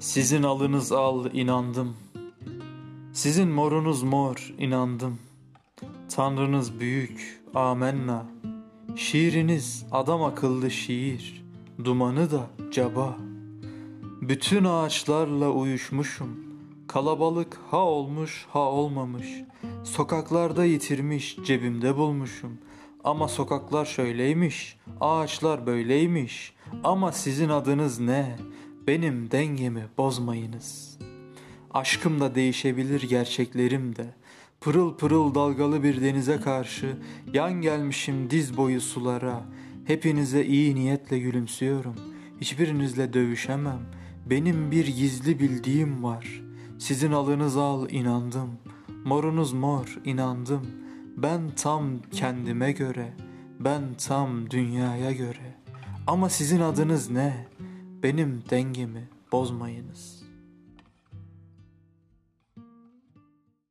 Sizin alınız al inandım. Sizin morunuz mor inandım. Tanrınız büyük amenna. Şiiriniz adam akıllı şiir. Dumanı da caba. Bütün ağaçlarla uyuşmuşum. Kalabalık ha olmuş ha olmamış. Sokaklarda yitirmiş cebimde bulmuşum. Ama sokaklar şöyleymiş, ağaçlar böyleymiş. Ama sizin adınız ne? Benim dengemi bozmayınız. Aşkım da değişebilir gerçeklerim de. Pırıl pırıl dalgalı bir denize karşı yan gelmişim diz boyu sulara. Hepinize iyi niyetle gülümsüyorum. Hiçbirinizle dövüşemem. Benim bir gizli bildiğim var. Sizin alınız al inandım. Morunuz mor inandım. Ben tam kendime göre. Ben tam dünyaya göre. Ama sizin adınız ne? Benim dengemi bozmayınız.''